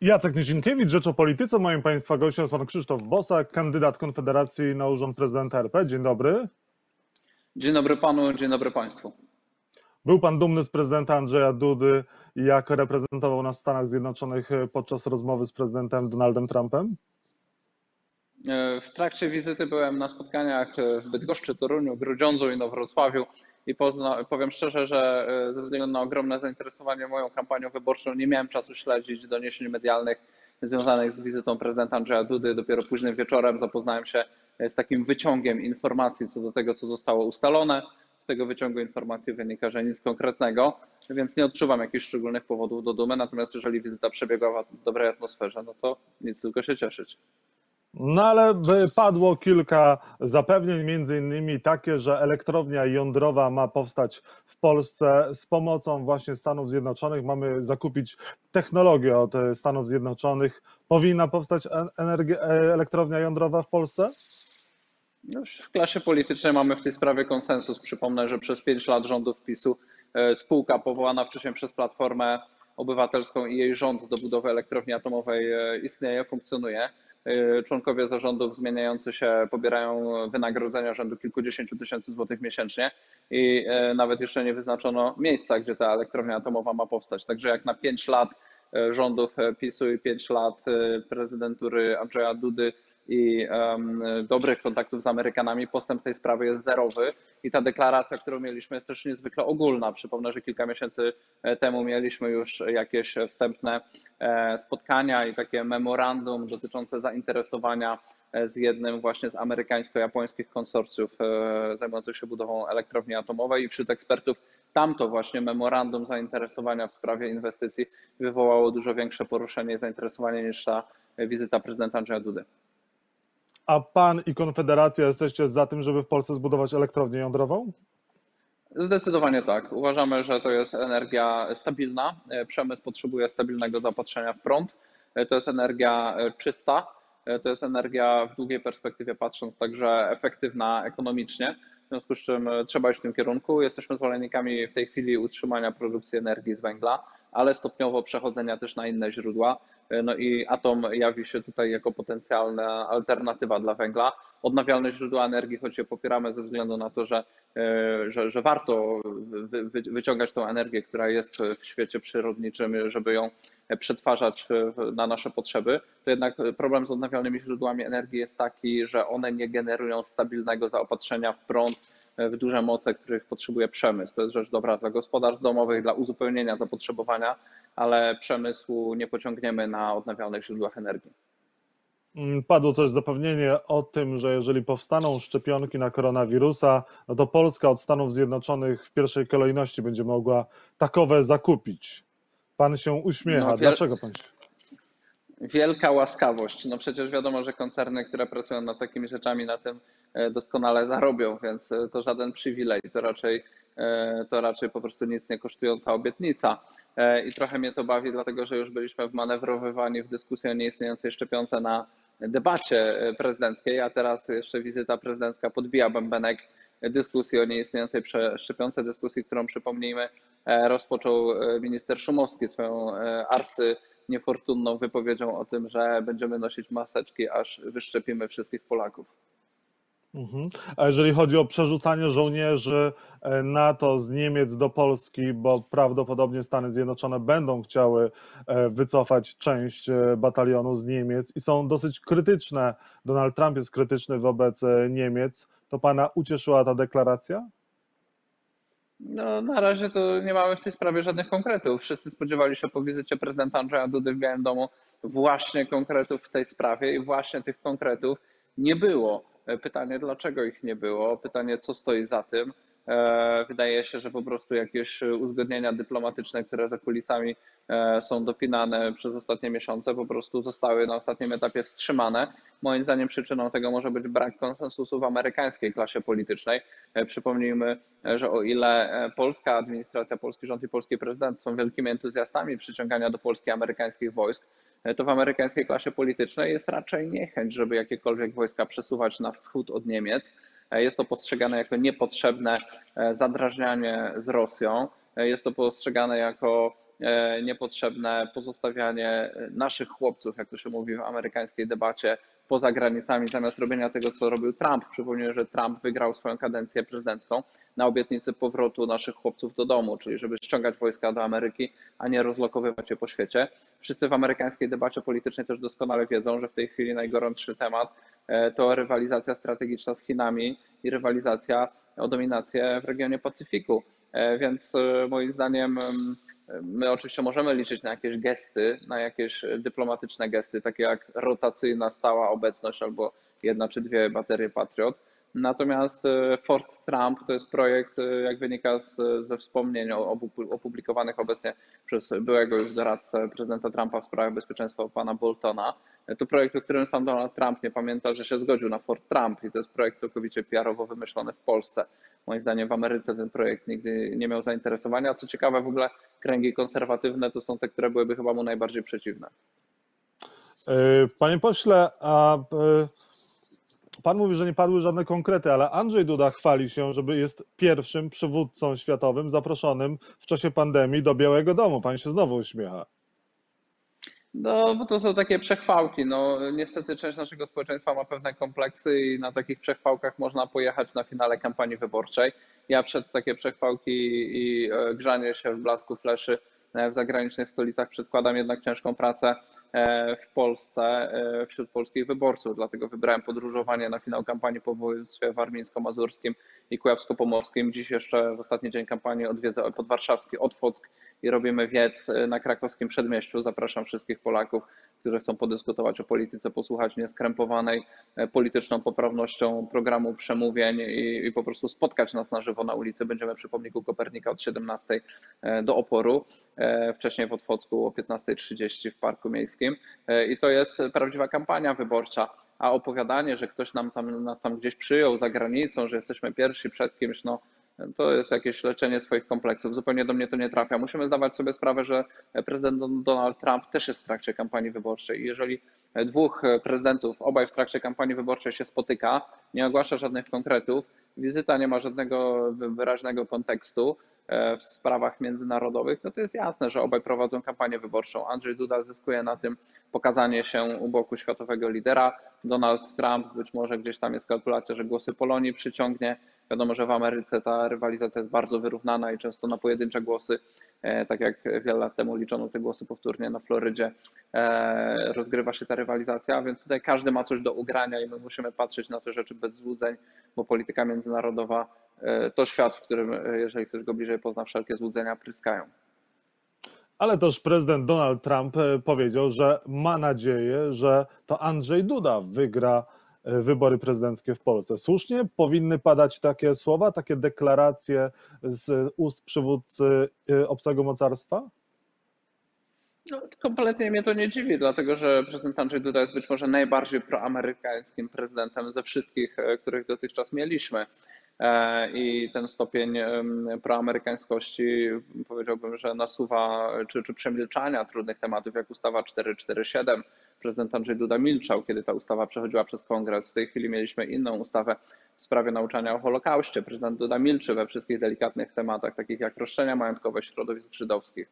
Jacek Nizinkiewicz, Rzecz o Polityce. Moim Państwa gościem jest Pan Krzysztof Bosak, kandydat Konfederacji na urząd prezydenta RP. Dzień dobry. Dzień dobry Panu, dzień dobry Państwu. Był Pan dumny z prezydenta Andrzeja Dudy, jak reprezentował nas w Stanach Zjednoczonych podczas rozmowy z prezydentem Donaldem Trumpem? E, w trakcie wizyty byłem na spotkaniach w Bydgoszczy, Toruniu, Grudziądzu i Nowrocławiu i pozna, powiem szczerze, że e, ze względu na ogromne zainteresowanie moją kampanią wyborczą nie miałem czasu śledzić doniesień medialnych związanych z wizytą prezydenta Andrzeja Dudy. Dopiero późnym wieczorem zapoznałem się z takim wyciągiem informacji co do tego, co zostało ustalone. Z tego wyciągu informacji wynika, że nic konkretnego, więc nie odczuwam jakichś szczególnych powodów do dumy. Natomiast jeżeli wizyta przebiegła w dobrej atmosferze, no to nic tylko się cieszyć. No ale padło kilka zapewnień, między innymi takie, że elektrownia jądrowa ma powstać w Polsce z pomocą właśnie Stanów Zjednoczonych. Mamy zakupić technologię od Stanów Zjednoczonych. Powinna powstać energia, elektrownia jądrowa w Polsce? Już w klasie politycznej mamy w tej sprawie konsensus. Przypomnę, że przez pięć lat rządów PiSu e, spółka powołana wcześniej przez Platformę Obywatelską i jej rząd do budowy elektrowni atomowej e, istnieje, funkcjonuje. E, członkowie zarządów zmieniający się pobierają wynagrodzenia rzędu kilkudziesięciu tysięcy złotych miesięcznie i nawet jeszcze nie wyznaczono miejsca, gdzie ta elektrownia atomowa ma powstać. Także jak na pięć lat rządów PiSu i pięć lat prezydentury Andrzeja Dudy i dobrych kontaktów z Amerykanami, postęp tej sprawy jest zerowy i ta deklaracja, którą mieliśmy, jest też niezwykle ogólna. Przypomnę, że kilka miesięcy e, temu mieliśmy już jakieś wstępne e, spotkania i takie memorandum dotyczące zainteresowania e, z jednym właśnie z amerykańsko-japońskich konsorcjów zajmujących się budową elektrowni atomowej i wśród ekspertów tamto właśnie memorandum zainteresowania w sprawie inwestycji wywołało dużo większe poruszenie i zainteresowanie niż ta wizyta prezydenta Andrzeja Dudy. A pan i Konfederacja jesteście za tym, żeby w Polsce zbudować elektrownię jądrową? Zdecydowanie tak. Uważamy, że to jest energia stabilna. Przemysł potrzebuje stabilnego zaopatrzenia w prąd. To jest energia czysta. To jest energia w długiej perspektywie patrząc także efektywna ekonomicznie. W związku z czym trzeba iść w tym kierunku. Jesteśmy zwolennikami w tej chwili utrzymania produkcji energii z węgla, ale stopniowo przechodzenia też na inne źródła. No i atom jawi się tutaj jako potencjalna alternatywa dla węgla. Odnawialne źródła energii, choć je popieramy ze względu na to, że, e, że, że warto wy, wyciągać tą energię, która jest w świecie przyrodniczym, żeby ją przetwarzać na nasze potrzeby, to jednak problem z odnawialnymi źródłami energii jest taki, że one nie generują stabilnego zaopatrzenia w prąd w duże moce, których potrzebuje przemysł. To jest rzecz dobra dla gospodarstw domowych, dla uzupełnienia zapotrzebowania, ale przemysłu nie pociągniemy na odnawialnych źródłach energii. Mm, padło też zapewnienie o tym, że jeżeli powstaną szczepionki na koronawirusa, no to Polska od Stanów Zjednoczonych w pierwszej kolejności będzie mogła takowe zakupić. Pan się uśmiecha. No, Dlaczego pan się? Wielka łaskawość. No przecież wiadomo, że koncerny, które pracują nad takimi rzeczami, na tym e, doskonale zarobią, więc e, to żaden przywilej, to raczej, e, to raczej po prostu nic nie kosztująca obietnica. I trochę mnie to bawi, dlatego że już byliśmy wmanewrowywani w dyskusję o nieistniejącej szczepionce na debacie prezydenckiej, a teraz jeszcze wizyta prezydencka podbija bębenek dyskusji o nieistniejącej szczepionce, dyskusji, którą przypomnijmy rozpoczął minister Szumowski swoją arcy niefortunną wypowiedzią o tym, że będziemy nosić maseczki, aż wyszczepimy wszystkich Polaków. Mhm. A jeżeli chodzi o przerzucanie żołnierzy e, NATO z Niemiec do Polski, bo prawdopodobnie Stany Zjednoczone będą chciały e, wycofać część e, batalionu z Niemiec i są dosyć krytyczne, Donald Trump jest krytyczny wobec Niemiec, to pana ucieszyła ta deklaracja? No, na razie to nie mamy w tej sprawie żadnych konkretów. Wszyscy spodziewali się po wizycie prezydenta Andrzeja Dudy w Białym Domu właśnie konkretów w tej sprawie i właśnie tych konkretów nie było. Pytanie, dlaczego ich nie było? Pytanie, co stoi za tym? E, wydaje się, że po prostu jakieś uzgodnienia dyplomatyczne, które za kulisami e, są dopinane przez ostatnie miesiące, po prostu zostały na ostatnim etapie wstrzymane. Moim zdaniem przyczyną tego może być brak konsensusu w amerykańskiej klasie politycznej. E, przypomnijmy, że o ile polska administracja, polski rząd i polski prezydent są wielkimi entuzjastami przyciągania do Polski amerykańskich wojsk, to w amerykańskiej klasie politycznej jest raczej niechęć, żeby jakiekolwiek wojska przesuwać na wschód od Niemiec. Jest to postrzegane jako niepotrzebne e, zadrażnianie z Rosją. E, jest to postrzegane jako niepotrzebne pozostawianie naszych chłopców, jak to się mówi w amerykańskiej debacie, poza granicami, zamiast robienia tego, co robił Trump. Przypomnę, że Trump wygrał swoją kadencję prezydencką na obietnicy powrotu naszych chłopców do domu, czyli żeby ściągać wojska do Ameryki, a nie rozlokowywać je po świecie. Wszyscy w amerykańskiej debacie politycznej też doskonale wiedzą, że w tej chwili najgorętszy temat e, to rywalizacja strategiczna z Chinami i rywalizacja o dominację w regionie Pacyfiku. E, więc e, moim zdaniem My oczywiście możemy liczyć na jakieś gesty, na jakieś dyplomatyczne gesty, takie jak rotacyjna stała obecność albo jedna czy dwie baterie Patriot. Natomiast e, Fort Trump to jest projekt, e, jak wynika z, ze wspomnień opublikowanych obecnie przez byłego już doradcę prezydenta Trumpa w sprawach bezpieczeństwa pana Boltona. E, to projekt, o którym sam Donald Trump nie pamięta, że się zgodził na Fort Trump i to jest projekt całkowicie PR-owo wymyślony w Polsce. Moim zdaniem w Ameryce ten projekt nigdy nie miał zainteresowania. Co ciekawe, w ogóle kręgi konserwatywne to są te, które byłyby chyba mu najbardziej przeciwne. Panie pośle, a Pan mówi, że nie padły żadne konkrety, ale Andrzej Duda chwali się, że jest pierwszym przywódcą światowym zaproszonym w czasie pandemii do Białego Domu. Pan się znowu uśmiecha. No, bo to są takie przechwałki. No, niestety część naszego społeczeństwa ma pewne kompleksy i na takich przechwałkach można pojechać na finale kampanii wyborczej. Ja przed takie przechwałki i e, grzanie się w blasku fleszy w zagranicznych stolicach przedkładam jednak ciężką pracę E, w Polsce e, wśród polskich wyborców. Dlatego wybrałem podróżowanie na finał kampanii po województwie warmińsko-mazurskim i kujawsko-pomorskim. Dziś jeszcze w ostatni dzień kampanii odwiedzę podwarszawski Otwock i robimy wiec e, na krakowskim przedmieściu. Zapraszam wszystkich Polaków, którzy chcą podyskutować o polityce, posłuchać nieskrępowanej polityczną poprawnością programu przemówień i, i po prostu spotkać nas na żywo na ulicy. Będziemy przy pomniku Kopernika od 17 do oporu. Wcześniej w Otwocku o 15.30 w Parku Miejskim E, i to jest prawdziwa kampania wyborcza. A opowiadanie, że ktoś nam tam, nas tam gdzieś przyjął za granicą, że jesteśmy pierwsi przed kimś, no to jest jakieś leczenie swoich kompleksów. Zupełnie do mnie to nie trafia. Musimy zdawać sobie sprawę, że prezydent Donald Trump też jest w trakcie kampanii wyborczej. Jeżeli dwóch prezydentów, obaj w trakcie kampanii wyborczej się spotyka, nie ogłasza żadnych konkretów, wizyta nie ma żadnego wyraźnego kontekstu, w sprawach międzynarodowych, to to jest jasne, że obaj prowadzą kampanię wyborczą. Andrzej Duda zyskuje na tym pokazanie się u boku światowego lidera. Donald Trump, być może gdzieś tam jest kalkulacja, że głosy Polonii przyciągnie. Wiadomo, że w Ameryce ta rywalizacja jest bardzo wyrównana i często na pojedyncze głosy, e, tak jak wiele lat temu liczono te głosy powtórnie na Florydzie, e, rozgrywa się ta rywalizacja, więc tutaj każdy ma coś do ugrania i my musimy patrzeć na te rzeczy bez złudzeń, bo polityka międzynarodowa E, to świat, w którym, e, jeżeli ktoś go bliżej pozna, wszelkie złudzenia pryskają. Ale też prezydent Donald Trump e, powiedział, że ma nadzieję, że to Andrzej Duda wygra wybory prezydenckie w Polsce. Słusznie powinny padać takie słowa, takie deklaracje z ust przywódcy obcego mocarstwa? No, kompletnie mnie to nie dziwi, dlatego że prezydent Andrzej Duda jest być może najbardziej proamerykańskim prezydentem ze wszystkich, których dotychczas mieliśmy. E, i ten stopień proamerykańskości powiedziałbym, że nasuwa czy, czy przemilczania trudnych tematów jak ustawa 447. Prezydent Andrzej Duda milczał, kiedy ta ustawa przechodziła przez kongres. W tej chwili mieliśmy inną ustawę w sprawie nauczania o Holokauście. Prezydent Duda milczy we wszystkich delikatnych tematach, takich jak roszczenia majątkowe środowisk żydowskich.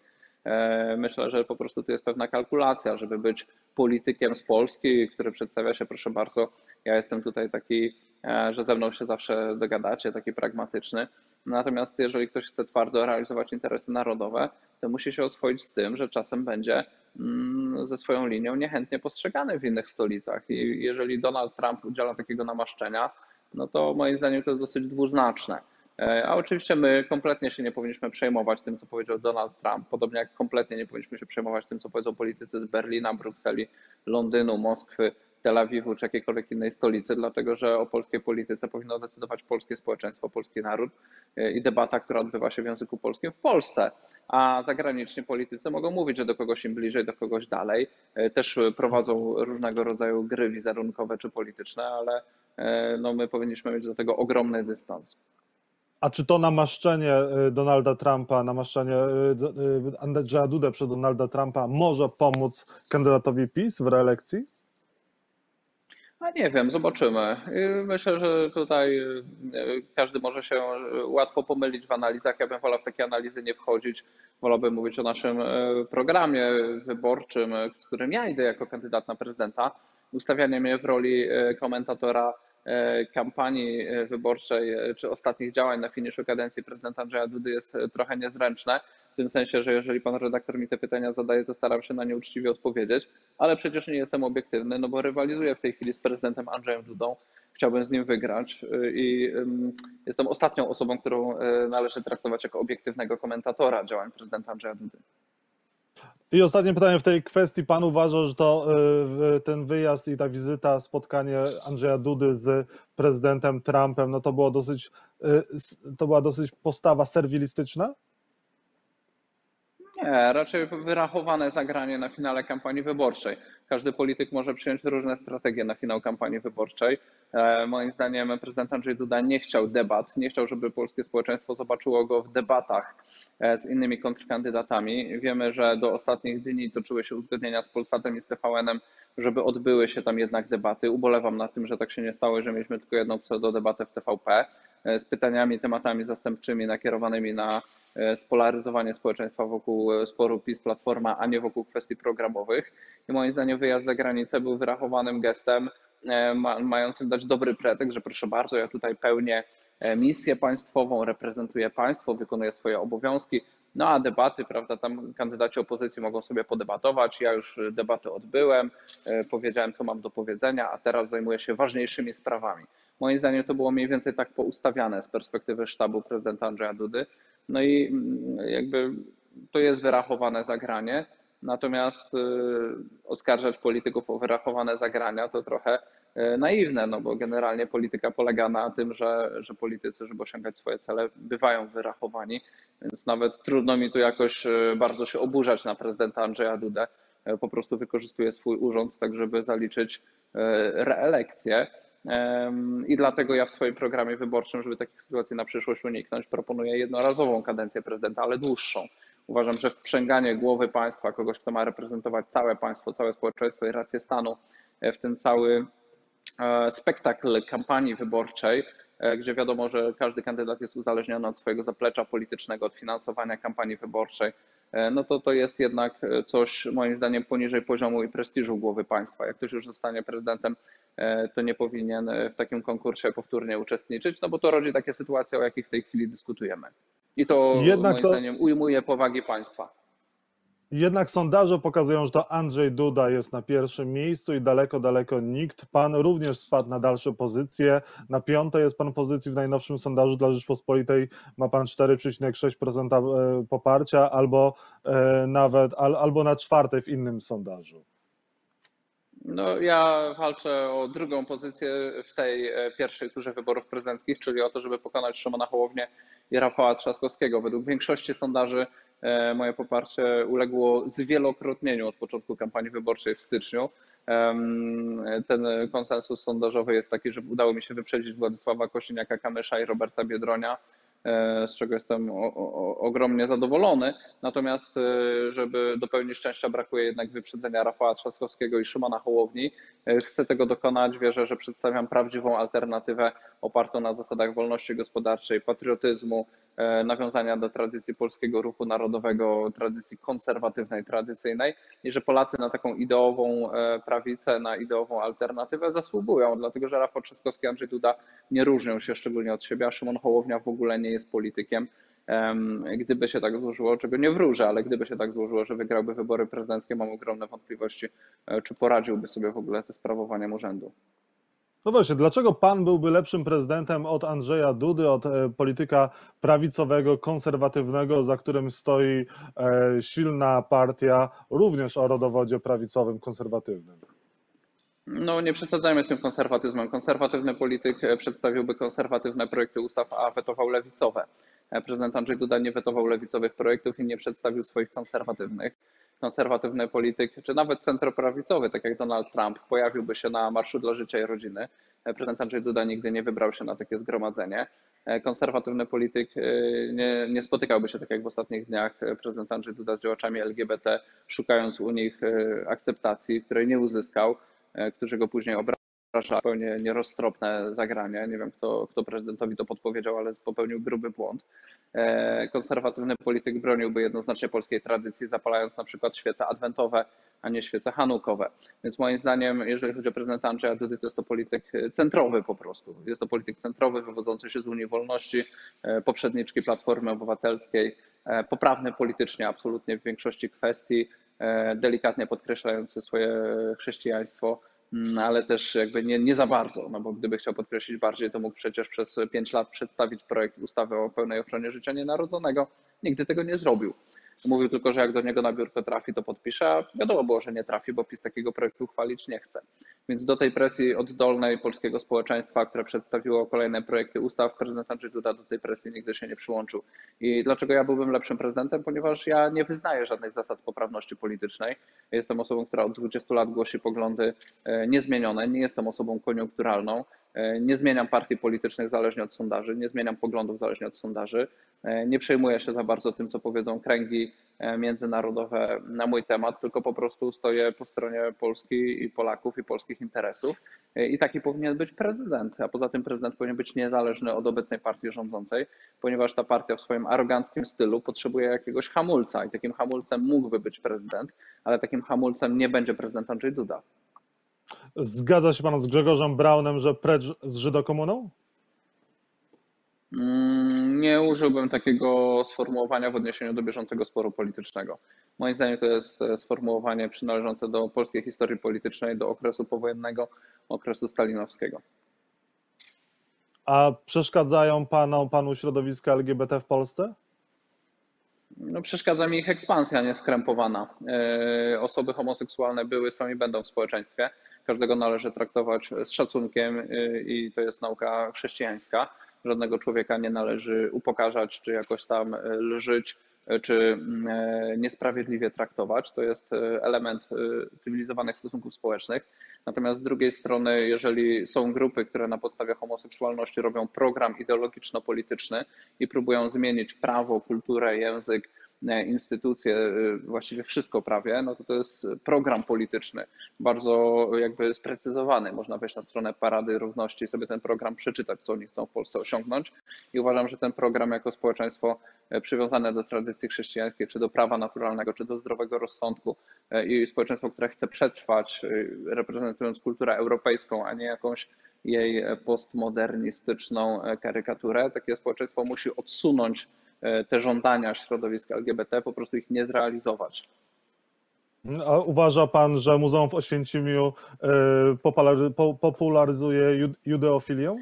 E, myślę, że po prostu tu jest pewna kalkulacja, żeby być politykiem z Polski, który przedstawia się, proszę bardzo, ja jestem tutaj taki, e, że ze mną się zawsze dogadacie, taki pragmatyczny. Natomiast jeżeli ktoś chce twardo realizować interesy narodowe, to musi się oswoić z tym, że czasem będzie mm, ze swoją linią niechętnie postrzegany w innych stolicach. I jeżeli Donald Trump udziela takiego namaszczenia, no to moim zdaniem to jest dosyć dwuznaczne. E, a oczywiście my kompletnie się nie powinniśmy przejmować tym, co powiedział Donald Trump, podobnie jak kompletnie nie powinniśmy się przejmować tym, co powiedzą politycy z Berlina, Brukseli, Londynu, Moskwy, Tel Awiwu czy jakiejkolwiek innej stolicy, dlatego że o polskiej polityce powinno decydować polskie społeczeństwo, polski naród e, i debata, która odbywa się w języku polskim w Polsce. A zagraniczni politycy mogą mówić, że do kogoś im bliżej, do kogoś dalej. E, też prowadzą różnego rodzaju gry wizerunkowe czy polityczne, ale no, my powinniśmy mieć do tego ogromny dystans. A czy to namaszczenie y, Donalda Trumpa, namaszczenie y, y, Andrzeja Dudę przez Donalda Trumpa może pomóc kandydatowi PiS w reelekcji? A nie wiem, zobaczymy. Myślę, że tutaj każdy może się łatwo pomylić w analizach. Ja bym wolał w takie analizy nie wchodzić. Wolałbym mówić o naszym programie wyborczym, z którym ja idę jako kandydat na prezydenta. Ustawianie mnie w roli komentatora kampanii e, wyborczej e, czy ostatnich działań na finiszu kadencji prezydenta Andrzeja Dudy jest trochę niezręczne. W tym sensie, że jeżeli pan redaktor mi te pytania zadaje, to staram się na nie uczciwie odpowiedzieć, ale przecież nie jestem obiektywny, no bo rywalizuję w tej chwili z prezydentem Andrzejem Dudą. Chciałbym z nim wygrać i jestem ostatnią osobą, którą należy traktować jako obiektywnego komentatora działań prezydenta Andrzeja Dudy. I ostatnie pytanie w tej kwestii. Pan uważa, że to y, ten wyjazd i ta wizyta, spotkanie Andrzeja Dudy z prezydentem Trumpem, no to było dosyć, y, to była dosyć postawa serwilistyczna? Nie, raczej wyrachowane zagranie na finale kampanii wyborczej. Każdy polityk może przyjąć różne strategie na finał kampanii wyborczej. E, moim zdaniem prezydent Andrzej Duda nie chciał debat, nie chciał, żeby polskie społeczeństwo zobaczyło go w debatach e, z innymi kontrkandydatami. Wiemy, że do ostatnich dni toczyły się uzgodnienia z Polsatem i z TVN-em, żeby odbyły się tam jednak debaty. Ubolewam nad tym, że tak się nie stało, że mieliśmy tylko jedną pseudo-debatę w TVP. E, z pytaniami, tematami zastępczymi nakierowanymi na e, spolaryzowanie społeczeństwa wokół e, sporu PiS-Platforma, a nie wokół kwestii programowych. I moim zdaniem wyjazd za granicę był wyrachowanym gestem, mającym dać dobry pretekst, że proszę bardzo, ja tutaj pełnię misję państwową, reprezentuję państwo, wykonuję swoje obowiązki, no a debaty, prawda, tam kandydaci opozycji mogą sobie podebatować. Ja już debaty odbyłem, powiedziałem, co mam do powiedzenia, a teraz zajmuję się ważniejszymi sprawami. Moim zdaniem to było mniej więcej tak poustawiane z perspektywy sztabu prezydenta Andrzeja Dudy. No i mm, jakby to jest wyrachowane zagranie, natomiast y, oskarżać polityków o wyrachowane zagrania to trochę y, naiwne, no bo generalnie polityka polega na tym, że, że politycy, żeby osiągać swoje cele, bywają wyrachowani, więc nawet trudno mi tu jakoś y, bardzo się oburzać na prezydenta Andrzeja Dudę. Po prostu wykorzystuje swój urząd tak, żeby zaliczyć reelekcję. I dlatego ja w swoim programie wyborczym, żeby takich sytuacji na przyszłość uniknąć, proponuję jednorazową kadencję prezydenta, ale dłuższą. Uważam, że wprzęganie głowy państwa, kogoś, kto ma reprezentować całe państwo, całe społeczeństwo i rację stanu, e, w ten cały e, spektakl kampanii wyborczej, e, gdzie wiadomo, że każdy kandydat jest uzależniony od swojego zaplecza politycznego, od finansowania kampanii wyborczej, no to to jest jednak coś moim zdaniem poniżej poziomu i prestiżu głowy państwa. Jak ktoś już zostanie prezydentem, to nie powinien e, w takim konkursie powtórnie uczestniczyć, no bo to rodzi takie sytuacje, o jakich w tej chwili dyskutujemy. I to Jednak moim to... zdaniem ujmuje powagi państwa. Jednak sondaże pokazują, że to Andrzej Duda jest na pierwszym miejscu i daleko, daleko nikt. Pan również spadł na dalsze pozycje. Na piątej jest pan pozycji w najnowszym sondażu dla Rzeczpospolitej. Ma pan 4,6% e, poparcia, albo nawet albo na czwartej w innym sondażu. No, ja walczę o drugą pozycję w tej e, pierwszej turze wyborów prezydenckich, czyli o to, żeby pokonać Szymona Hołownię i Rafała Trzaskowskiego. Według większości sondaży e, moje poparcie uległo zwielokrotnieniu od początku kampanii wyborczej w styczniu. Ten konsensus sondażowy jest taki, że udało mi się wyprzedzić Władysława Kosiniaka-Kamysza i Roberta Biedronia z czego jestem ogromnie zadowolony. Natomiast, e, żeby dopełnić szczęścia, brakuje jednak wyprzedzenia Rafała Trzaskowskiego i Szymona Hołowni. E, chcę tego dokonać. Wierzę, że przedstawiam prawdziwą alternatywę opartą na zasadach wolności gospodarczej, patriotyzmu, nawiązania do tradycji polskiego ruchu narodowego, tradycji konserwatywnej, tradycyjnej i że Polacy na taką ideową prawicę, na ideową alternatywę zasługują, dlatego że Rafał Trzaskowski i Andrzej Duda nie różnią się szczególnie od siebie, a Szymon Hołownia w ogóle nie jest politykiem. Gdyby się tak złożyło, czego nie wróżę, ale gdyby się tak złożyło, że wygrałby wybory prezydenckie, mam ogromne wątpliwości, e, czy poradziłby sobie w ogóle ze sprawowaniem urzędu. No właśnie, dlaczego pan byłby lepszym prezydentem od Andrzeja Dudy, od e, polityka prawicowego, konserwatywnego, za którym stoi e, silna partia, również o rodowodzie prawicowym, konserwatywnym? No nie przesadzajmy z tym konserwatyzmem. Konserwatywny polityk e, przedstawiłby konserwatywne projekty ustaw, a wetował lewicowe. E, prezydent Andrzej Duda nie wetował lewicowych projektów i nie przedstawił swoich konserwatywnych. Konserwatywny polityk, czy nawet centroprawicowy, tak jak Donald Trump, pojawiłby się na Marszu dla Życia i Rodziny. E, prezydent Andrzej Duda nigdy nie wybrał się na takie zgromadzenie. Konserwatywny polityk nie, nie spotykałby się, tak jak w ostatnich dniach prezydent Andrzej Duda z działaczami LGBT, szukając u nich akceptacji, której nie uzyskał. E, którzy go później zupełnie nieroztropne zagranie. Nie wiem, kto, kto prezydentowi to podpowiedział, ale popełnił gruby błąd. E, konserwatywny polityk broniłby jednoznacznie polskiej tradycji, zapalając na przykład świece adwentowe, a nie świece hanukowe. Więc moim zdaniem, jeżeli chodzi o prezydenta Andrzeja Dudy, to jest to polityk centrowy po prostu. Jest to polityk centrowy, wywodzący się z Unii Wolności, e, poprzedniczki Platformy Obywatelskiej, poprawny politycznie absolutnie w większości kwestii, delikatnie podkreślający swoje chrześcijaństwo Mm, ale też jakby nie, nie za bardzo, no bo gdyby chciał podkreślić bardziej, to mógł przecież przez pięć lat przedstawić projekt ustawy o pełnej ochronie życia nienarodzonego. Nigdy tego nie zrobił. Mówił tylko, że jak do niego na biurko trafi, to podpisze, a wiadomo było, że nie trafi, bo PiS takiego projektu uchwalić nie chce. Więc do tej presji oddolnej polskiego społeczeństwa, które przedstawiło kolejne projekty ustaw, prezydent Andrzej Duda do tej presji nigdy się nie przyłączył. I dlaczego ja byłbym lepszym prezydentem? Ponieważ ja nie wyznaję żadnych zasad poprawności politycznej. Jestem osobą, która od 20 lat głosi poglądy e, niezmienione, nie jestem osobą koniunkturalną. E, nie zmieniam partii politycznych zależnie od sondaży, nie zmieniam poglądów zależnie od sondaży. E, nie przejmuję się za bardzo tym, co powiedzą kręgi e, międzynarodowe na mój temat, tylko po prostu stoję po stronie Polski i Polaków i polskich interesów. I taki powinien być prezydent. A poza tym prezydent powinien być niezależny od obecnej partii rządzącej, ponieważ ta partia w swoim aroganckim stylu potrzebuje jakiegoś hamulca i takim hamulcem mógłby być prezydent, ale takim hamulcem nie będzie prezydent Andrzej Duda. Zgadza się pan z Grzegorzem Braunem, że precz z Żydokomuną? Mm, nie użyłbym takiego sformułowania w odniesieniu do bieżącego sporu politycznego. Moim zdaniem to jest e, sformułowanie przynależące do polskiej historii politycznej, do okresu powojennego, okresu stalinowskiego. A przeszkadzają panu, panu środowiska LGBT w Polsce? No, przeszkadza mi ich ekspansja nieskrępowana. E, osoby homoseksualne były, są i będą w społeczeństwie. Każdego należy traktować z szacunkiem e, i to jest nauka chrześcijańska. Żadnego człowieka nie należy upokarzać czy jakoś tam e, lżyć czy niesprawiedliwie traktować. To jest element cywilizowanych stosunków społecznych. Natomiast z drugiej strony, jeżeli są grupy, które na podstawie homoseksualności robią program ideologiczno-polityczny i próbują zmienić prawo, kulturę, język, e, instytucje, e, właściwie wszystko prawie, no to to jest program polityczny, bardzo jakby sprecyzowany. Można wejść na stronę Parady Równości i sobie ten program przeczytać, co oni chcą w Polsce osiągnąć. I uważam, że ten program jako społeczeństwo e, przywiązane do tradycji chrześcijańskiej, czy do prawa naturalnego, czy do zdrowego rozsądku i społeczeństwo, które chce przetrwać, reprezentując kulturę europejską, a nie jakąś jej postmodernistyczną karykaturę, takie społeczeństwo musi odsunąć E, te żądania środowiska LGBT, po prostu ich nie zrealizować. A uważa pan, że Muzeum w Oświęcimiu e, popularyzuje judeofilię?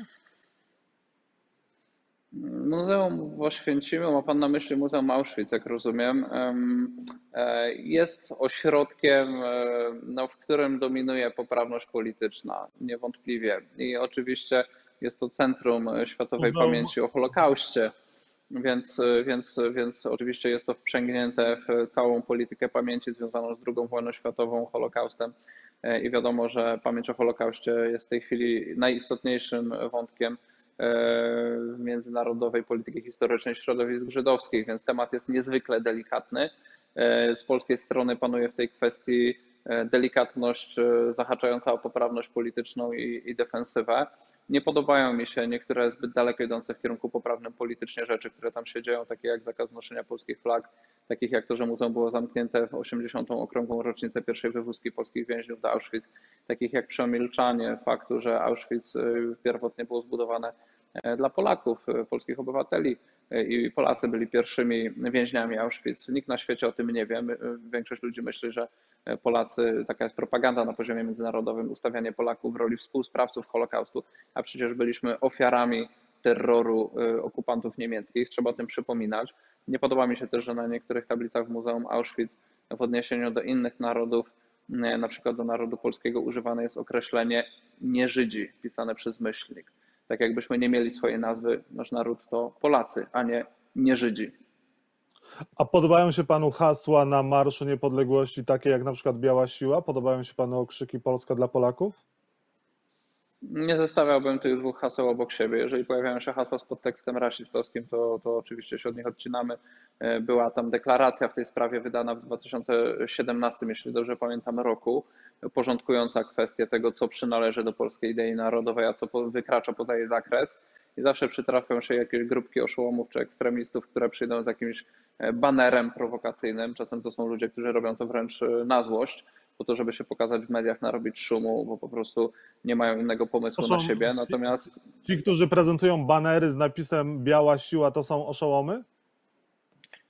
Muzeum w Oświęcimiu, ma Pan na myśli Muzeum Auschwitz, jak rozumiem, e, jest ośrodkiem, no, w którym dominuje poprawność polityczna, niewątpliwie. I oczywiście jest to centrum światowej Muzeum... pamięci o Holokauście więc, więc, więc oczywiście jest to wprzęgnięte w całą politykę pamięci związaną z II wojną światową, Holokaustem i wiadomo, że pamięć o Holokauście jest w tej chwili najistotniejszym wątkiem e, międzynarodowej polityki historycznej środowisk żydowskich, więc temat jest niezwykle delikatny. E, z polskiej strony panuje w tej kwestii e, delikatność zahaczająca o poprawność polityczną i, i defensywę. Nie podobają mi się niektóre zbyt daleko idące w kierunku poprawnym politycznie rzeczy, które tam się dzieją, takie jak zakaz noszenia polskich flag, takich jak to, że muzeum było zamknięte w 80. okrągłą rocznicę pierwszej wywózki polskich więźniów do Auschwitz, takich jak przemilczanie faktu, że Auschwitz y, pierwotnie było zbudowane dla Polaków, e, polskich obywateli e, i Polacy byli pierwszymi więźniami Auschwitz. Nikt na świecie o tym nie wie. Większość ludzi myśli, że Polacy, taka jest propaganda na poziomie międzynarodowym, ustawianie Polaków w roli współsprawców Holokaustu, a przecież byliśmy ofiarami terroru okupantów niemieckich. Trzeba o tym przypominać. Nie podoba mi się też, że na niektórych tablicach w Muzeum Auschwitz w odniesieniu do innych narodów, na przykład do narodu polskiego, używane jest określenie nie Żydzi, pisane przez myślnik. Tak jakbyśmy nie mieli swojej nazwy, nasz naród to Polacy, a nie nie Żydzi. A podobają się panu hasła na Marszu Niepodległości, takie jak na przykład Biała Siła? Podobają się panu okrzyki Polska dla Polaków? Nie zestawiałbym tych dwóch haseł obok siebie. Jeżeli pojawiają się hasła z podtekstem rasistowskim, to, to oczywiście się od nich odcinamy. E, była tam deklaracja w tej sprawie wydana w 2017, jeśli dobrze pamiętam, roku, porządkująca kwestię tego, co przynależy do polskiej idei narodowej, a co wykracza poza jej zakres. I zawsze przytrafią się jakieś grupki oszołomów czy ekstremistów, które przyjdą z jakimś banerem prowokacyjnym. Czasem to są ludzie, którzy robią to wręcz na złość po to, żeby się pokazać w mediach, narobić szumu, bo po prostu nie mają innego pomysłu na siebie. Natomiast ci, którzy prezentują banery z napisem Biała Siła, to są oszołomy?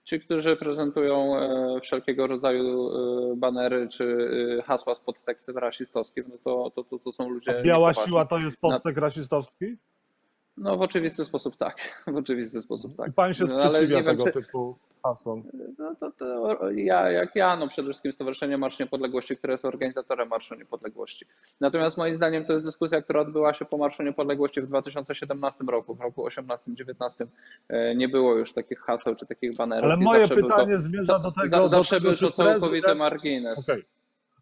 Ci, którzy prezentują e, wszelkiego rodzaju e, banery czy e, hasła z podtekstem rasistowskim, no to, to, to, to są ludzie. A biała siła to jest podtekst rasistowski? No w oczywisty sposób tak. W oczywisty sposób tak. I pan się No, sprzeciwia wiem, tego czy- typu hasłom. No to, to ja, jak ja, no przede wszystkim Stowarzyszenie Marsz Niepodległości, które jest organizatorem Marszu Niepodległości. Natomiast moim zdaniem to jest dyskusja, która odbyła się po Marszu Niepodległości w 2017 roku. W roku 18-19 e, nie było już takich haseł czy takich banerów. Ale moje pytanie to, zmierza do tego, zawsze był to całkowity prezydent- margines. Okej.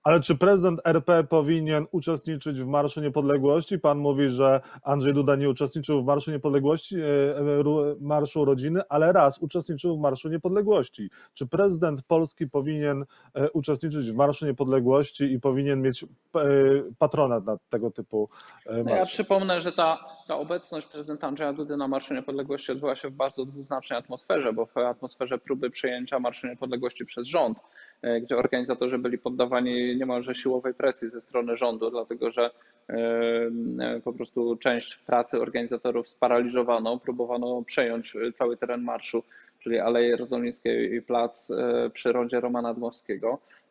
Ale czy prezydent RP powinien uczestniczyć w Marszu Niepodległości? Pan mówi, że Andrzej Duda nie uczestniczył w Marszu Niepodległości, e, e, Marszu Rodziny, ale raz uczestniczył w Marszu Niepodległości. Czy prezydent Polski powinien e, uczestniczyć w Marszu Niepodległości i powinien mieć patronat nad tego typu e, No ja przypomnę, że ta, ta obecność prezydenta Andrzeja Dudy na Marszu Niepodległości odbyła się w bardzo dwuznacznej atmosferze, bo w atmosferze próby przejęcia Marszu Niepodległości przez rząd, gdzie organizatorzy byli poddawani niemalże siłowej presji ze strony rządu, dlatego że e, e, po prostu część pracy organizatorów sparaliżowano, próbowano przejąć e, cały teren marszu, czyli Aleję Jerozolimskie i plac e, przy rondzie Romana Dmowskiego. e,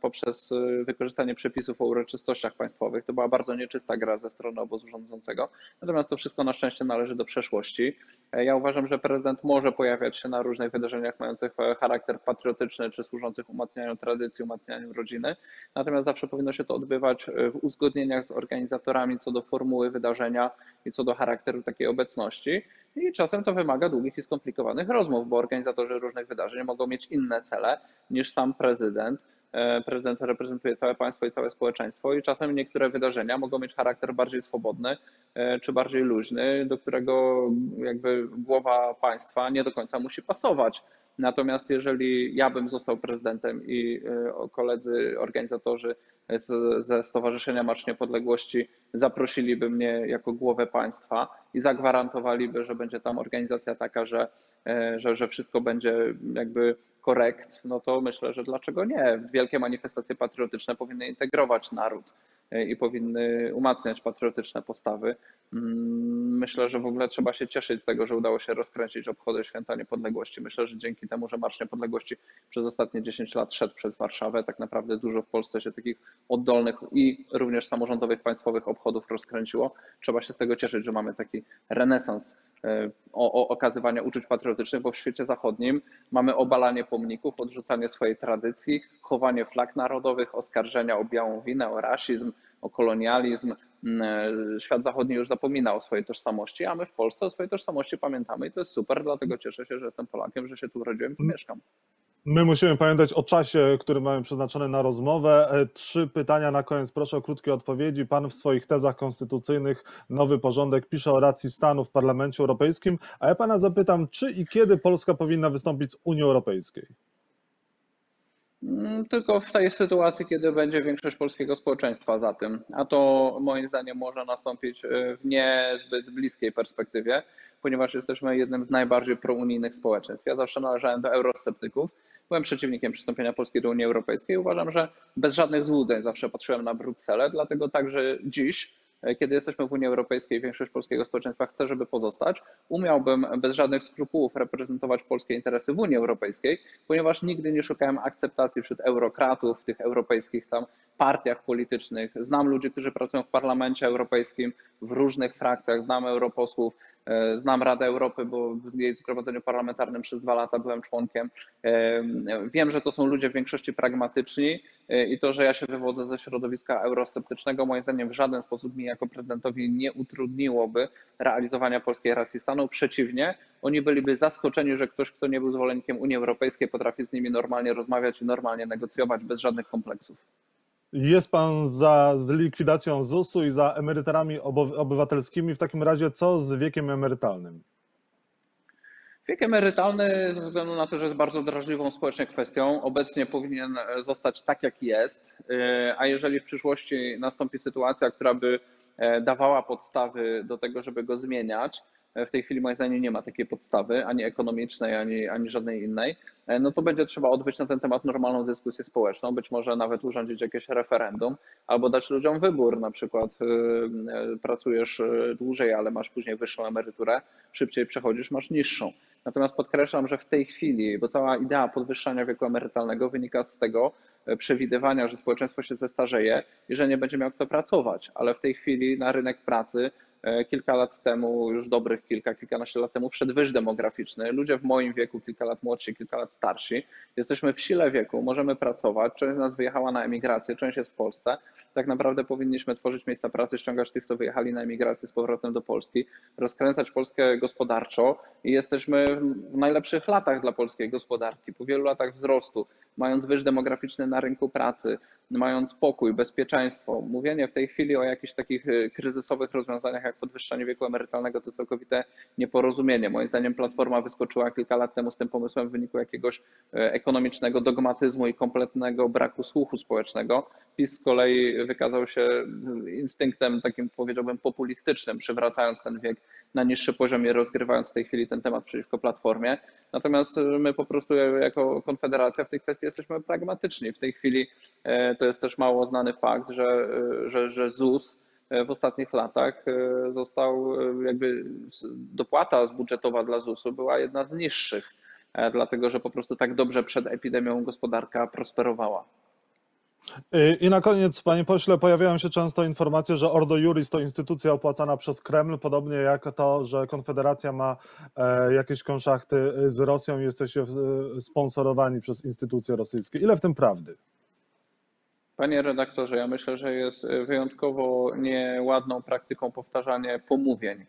poprzez e, wykorzystanie przepisów o uroczystościach państwowych. To była bardzo nieczysta gra ze strony obozu rządzącego. Natomiast to wszystko na szczęście należy do przeszłości. E, Ja uważam, że prezydent może pojawiać się na różnych wydarzeniach mających e, charakter patriotyczny czy służących umacnianiu tradycji, umacnianiu rodziny. Natomiast zawsze powinno się to odbywać e, w uzgodnieniach z organizatorami co do formuły wydarzenia i co do charakteru takiej obecności. I czasem to wymaga długich i skomplikowanych rozmów, bo organizatorzy różnych wydarzeń mogą mieć inne cele niż sam prezydent. E, Prezydent reprezentuje całe państwo i całe społeczeństwo, i czasem niektóre wydarzenia mogą mieć charakter bardziej swobodny e, czy bardziej luźny, do którego jakby głowa państwa nie do końca musi pasować. Natomiast jeżeli ja bym został prezydentem i e, koledzy organizatorzy z, ze Stowarzyszenia Marsz Niepodległości zaprosiliby mnie jako głowę państwa i zagwarantowaliby, że będzie tam organizacja taka, że, e, że, że wszystko będzie jakby korekt, no to myślę, że dlaczego nie? Wielkie manifestacje patriotyczne powinny integrować naród i powinny umacniać patriotyczne postawy. Mm, Myślę, że w ogóle trzeba się cieszyć z tego, że udało się rozkręcić obchody Święta Niepodległości. Myślę, że dzięki temu, że Marsz Niepodległości przez ostatnie 10 lat szedł przez Warszawę, tak naprawdę dużo w Polsce się takich oddolnych i również samorządowych, państwowych obchodów rozkręciło. Trzeba się z tego cieszyć, że mamy taki renesans e, o, o okazywania uczuć patriotycznych, bo w świecie zachodnim mamy obalanie pomników, odrzucanie swojej tradycji, chowanie flag narodowych, oskarżenia o białą winę, o rasizm, o kolonializm. Mm, Świat zachodni już zapomina o swojej tożsamości, a my w Polsce o swojej tożsamości pamiętamy i to jest super, dlatego cieszę się, że jestem Polakiem, że się tu urodziłem i tu mieszkam. My musimy pamiętać o czasie, który mamy przeznaczony na rozmowę. E, Trzy pytania na koniec. Proszę o krótkie odpowiedzi. Pan w swoich tezach konstytucyjnych Nowy Porządek pisze o racji stanu w Parlamencie Europejskim, a ja pana zapytam, czy i kiedy Polska powinna wystąpić z Unii Europejskiej? Mm, Tylko w tej sytuacji, kiedy będzie większość polskiego społeczeństwa za tym, a to moim zdaniem może nastąpić e, w niezbyt bliskiej perspektywie, ponieważ jesteśmy jednym z najbardziej prounijnych społeczeństw. Ja zawsze należałem do eurosceptyków, byłem przeciwnikiem przystąpienia Polski do Unii Europejskiej. Uważam, że bez żadnych złudzeń zawsze patrzyłem na Brukselę, dlatego także dziś, kiedy jesteśmy w Unii Europejskiej, większość polskiego społeczeństwa chce, żeby pozostać, umiałbym bez żadnych skrupułów reprezentować polskie interesy w Unii Europejskiej, ponieważ nigdy nie szukałem akceptacji wśród eurokratów, w tych europejskich tam partiach politycznych. Znam ludzi, którzy pracują w Parlamencie Europejskim, w różnych frakcjach, znam europosłów, e, znam Radę Europy, bo w jej zgromadzeniu parlamentarnym przez dwa lata byłem członkiem. E, Wiem, że to są ludzie w większości pragmatyczni e, i to, że ja się wywodzę ze środowiska eurosceptycznego, moim zdaniem w żaden sposób mi jako prezydentowi nie utrudniłoby realizowania polskiej racji stanu. Przeciwnie, oni byliby zaskoczeni, że ktoś, kto nie był zwolennikiem Unii Europejskiej, potrafi z nimi normalnie rozmawiać i normalnie negocjować bez żadnych kompleksów. Jest pan za zlikwidacją ZUS-u i za emeryturami obywatelskimi. W takim razie co z wiekiem emerytalnym? Wiek emerytalny, ze względu na to, że jest bardzo drażliwą społecznie kwestią, obecnie powinien zostać tak, jak jest, a jeżeli w przyszłości nastąpi sytuacja, która by dawała podstawy do tego, żeby go zmieniać, w tej chwili moim zdaniem nie ma takiej podstawy, ani ekonomicznej, ani, ani żadnej innej, no to będzie trzeba odbyć na ten temat normalną dyskusję społeczną, być może nawet urządzić jakieś referendum, albo dać ludziom wybór, na przykład yy, pracujesz dłużej, ale masz później wyższą emeryturę, szybciej przechodzisz, masz niższą. Natomiast podkreślam, że w tej chwili, bo cała idea podwyższania wieku emerytalnego wynika z tego przewidywania, że społeczeństwo się zestarzeje i że nie będzie miał kto pracować, ale w tej chwili na rynek pracy E, kilka lat temu, już dobrych kilka, kilkanaście lat temu, wszedł wyż demograficzny. Ludzie w moim wieku, kilka lat młodsi, kilka lat starsi, jesteśmy w sile wieku, możemy pracować. Część z nas wyjechała na emigrację, część jest w Polsce. Tak naprawdę powinniśmy tworzyć miejsca pracy, ściągać tych, co wyjechali na emigrację z powrotem do Polski, rozkręcać Polskę gospodarczo i jesteśmy w najlepszych latach dla polskiej gospodarki. Po wielu latach wzrostu, mając wyż demograficzny na rynku pracy, mając pokój, bezpieczeństwo. Mówienie w tej chwili o jakichś takich y, kryzysowych rozwiązaniach jak podwyższanie wieku emerytalnego to całkowite nieporozumienie. Moim zdaniem Platforma wyskoczyła kilka lat temu z tym pomysłem w wyniku jakiegoś y, ekonomicznego dogmatyzmu i kompletnego braku słuchu społecznego. PiS z kolei wykazał się y, instynktem takim powiedziałbym populistycznym, przywracając ten wiek na niższy poziom i rozgrywając w tej chwili ten temat przeciwko Platformie. Natomiast my po prostu jako Konfederacja w tej kwestii jesteśmy pragmatyczni. W tej chwili e, to jest też mało znany fakt, że, e, że, że ZUS e, w ostatnich latach został jakby dopłata budżetowa dla ZUS-u była jedna z niższych, dlatego że po prostu tak dobrze przed epidemią gospodarka prosperowała. I na koniec, panie pośle, pojawiają się często informacje, że Ordo Juris to instytucja opłacana przez Kreml, podobnie jak to, że Konfederacja ma e, jakieś konszachty z Rosją i jesteście e, sponsorowani przez instytucje rosyjskie. Ile w tym prawdy? Panie redaktorze, ja myślę, że jest wyjątkowo nieładną praktyką powtarzanie pomówień.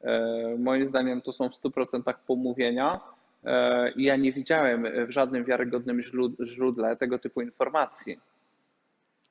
E, moim zdaniem to są w 100% pomówienia ja nie widziałem w żadnym wiarygodnym źródle tego typu informacji.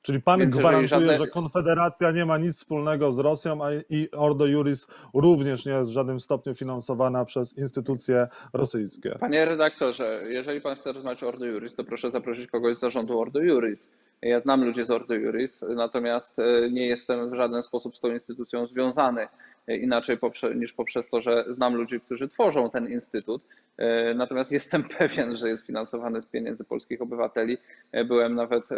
Czyli pan Więc gwarantuje, żadne... że Konfederacja nie ma nic wspólnego z Rosją, a i Ordo Juris również nie jest w żadnym stopniu finansowana przez instytucje rosyjskie. Panie redaktorze, jeżeli pan chce rozmawiać o Ordo Juris, to proszę zaprosić kogoś z zarządu Ordo Juris. Ja znam ludzi z Ordo Juris, natomiast e, nie jestem w żaden sposób z tą instytucją związany inaczej niż poprzez to, że znam ludzi, którzy tworzą ten instytut. E, natomiast jestem pewien, że jest finansowany z pieniędzy polskich obywateli. E, byłem nawet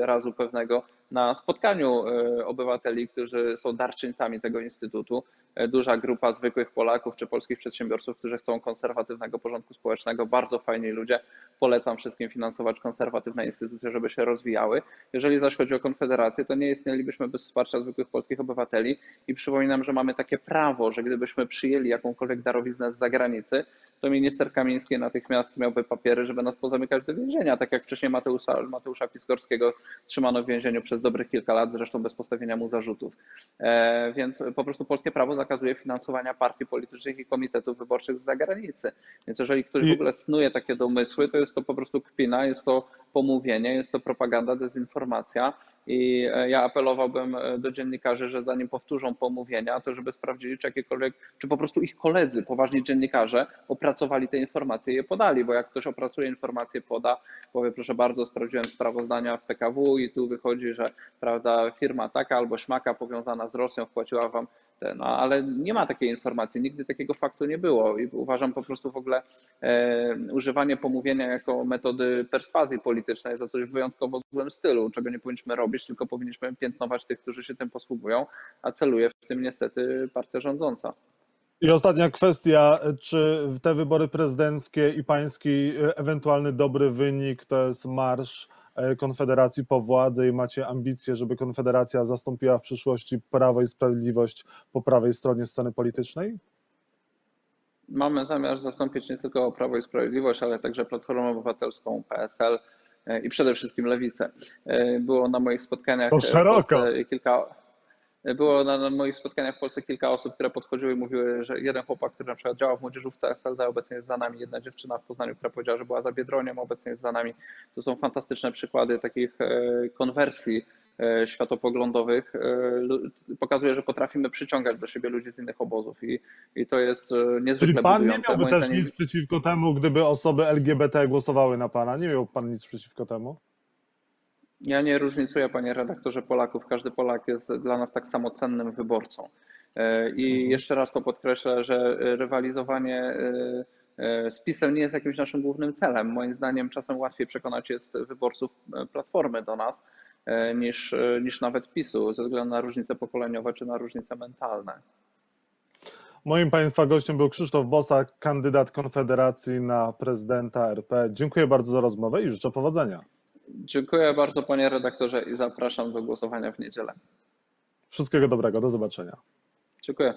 razu pewnego na spotkaniu obywateli, którzy są darczyńcami tego instytutu. Duża grupa zwykłych Polaków czy polskich przedsiębiorców, którzy chcą konserwatywnego porządku społecznego. Bardzo fajni ludzie. Polecam wszystkim finansować konserwatywne instytucje, żeby się rozwijały. Jeżeli zaś chodzi o Konfederację, to nie istnielibyśmy bez wsparcia zwykłych polskich obywateli i przypominam, że mamy takie prawo, że gdybyśmy przyjęli jakąkolwiek darowiznę z zagranicy, to minister Kamiński natychmiast miałby papiery, żeby nas pozamykać do więzienia, tak jak wcześniej Mateusza, Mateusza Piskorskiego trzymano w więzieniu przez dobrych kilka lat, zresztą bez postawienia mu zarzutów. E, więc po prostu polskie prawo zakazuje finansowania partii politycznych i komitetów wyborczych z zagranicy. Więc jeżeli ktoś w ogóle snuje takie domysły, to jest to po prostu kpina, jest to pomówienie, jest to propaganda, dezinformacja. I e, ja apelowałbym e, do dziennikarzy, że zanim powtórzą pomówienia, to żeby sprawdzili, czy jakiekolwiek, czy po prostu ich koledzy, poważni dziennikarze, opracowali te informacje i je podali, bo jak ktoś opracuje informacje, poda, powie, proszę bardzo, sprawdziłem sprawozdania w PKW i tu wychodzi, że prawda, firma taka albo śmaka powiązana z Rosją wpłaciła wam no ale nie ma takiej informacji, nigdy takiego faktu nie było i uważam po prostu w ogóle e, używanie pomówienia jako metody perswazji politycznej za coś wyjątkowo złym stylu, czego nie powinniśmy robić, tylko powinniśmy piętnować tych, którzy się tym posługują, a celuje w tym niestety partia rządząca. I ostatnia kwestia, czy te wybory prezydenckie i pański ewentualny dobry wynik to jest marsz Konfederacji po władzę i macie ambicje, żeby Konfederacja zastąpiła w przyszłości Prawo i Sprawiedliwość po prawej stronie sceny politycznej? Mamy zamiar zastąpić nie tylko Prawo i Sprawiedliwość, ale także Platformę Obywatelską, PSL e, i przede wszystkim Lewicę. E, było na moich spotkaniach to szeroko. kilka było na, na, moich spotkaniach w Polsce kilka osób, które podchodziły i mówiły, że jeden chłopak, który na przykład działał w młodzieżówce SLD, obecnie jest za nami, jedna dziewczyna w Poznaniu, która powiedziała, że była za Biedroniem, obecnie jest za nami. To są fantastyczne przykłady takich e, konwersji e, światopoglądowych, e, pokazuje, że potrafimy przyciągać do siebie ludzi z innych obozów i, i to jest e, Czyli niezwykle pan nie budujące. miałby Moim też nic przeciwko temu, gdyby osoby LGBT głosowały na pana? Nie miał pan nic przeciwko temu? Ja nie różnicuję, panie redaktorze, Polaków. Każdy Polak jest dla nas tak samo cennym wyborcą. E, I jeszcze raz to podkreślę, że rywalizowanie e, e, z PiSem nie jest jakimś naszym głównym celem. Moim zdaniem czasem łatwiej przekonać jest wyborców Platformy do nas niż, niż nawet PiSu, ze względu na różnice pokoleniowe czy na różnice mentalne. Moim państwa gościem był Krzysztof Bosak, kandydat Konfederacji na prezydenta RP. Dziękuję bardzo za rozmowę i życzę powodzenia. Dziękuję bardzo, panie redaktorze, i zapraszam do głosowania w niedzielę. Wszystkiego dobrego, do zobaczenia. Dziękuję.